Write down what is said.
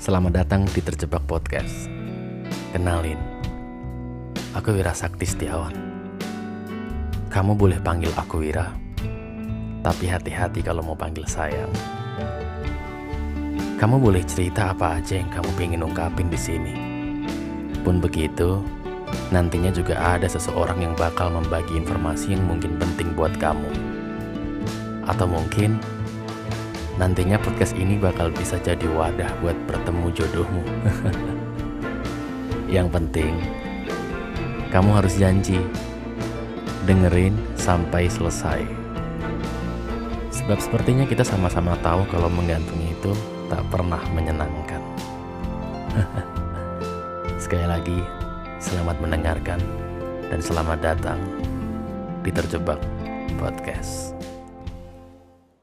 Selamat datang di Terjebak Podcast. Kenalin, aku Wira Sakti Setiawan. Kamu boleh panggil aku Wira, tapi hati-hati kalau mau panggil sayang. Kamu boleh cerita apa aja yang kamu pengen ungkapin di sini. Pun begitu, nantinya juga ada seseorang yang bakal membagi informasi yang mungkin penting buat kamu. Atau mungkin nantinya podcast ini bakal bisa jadi wadah buat bertemu jodohmu. Yang penting, kamu harus janji dengerin sampai selesai. Sebab sepertinya kita sama-sama tahu kalau menggantung itu tak pernah menyenangkan. Sekali lagi, selamat mendengarkan dan selamat datang di Terjebak Podcast.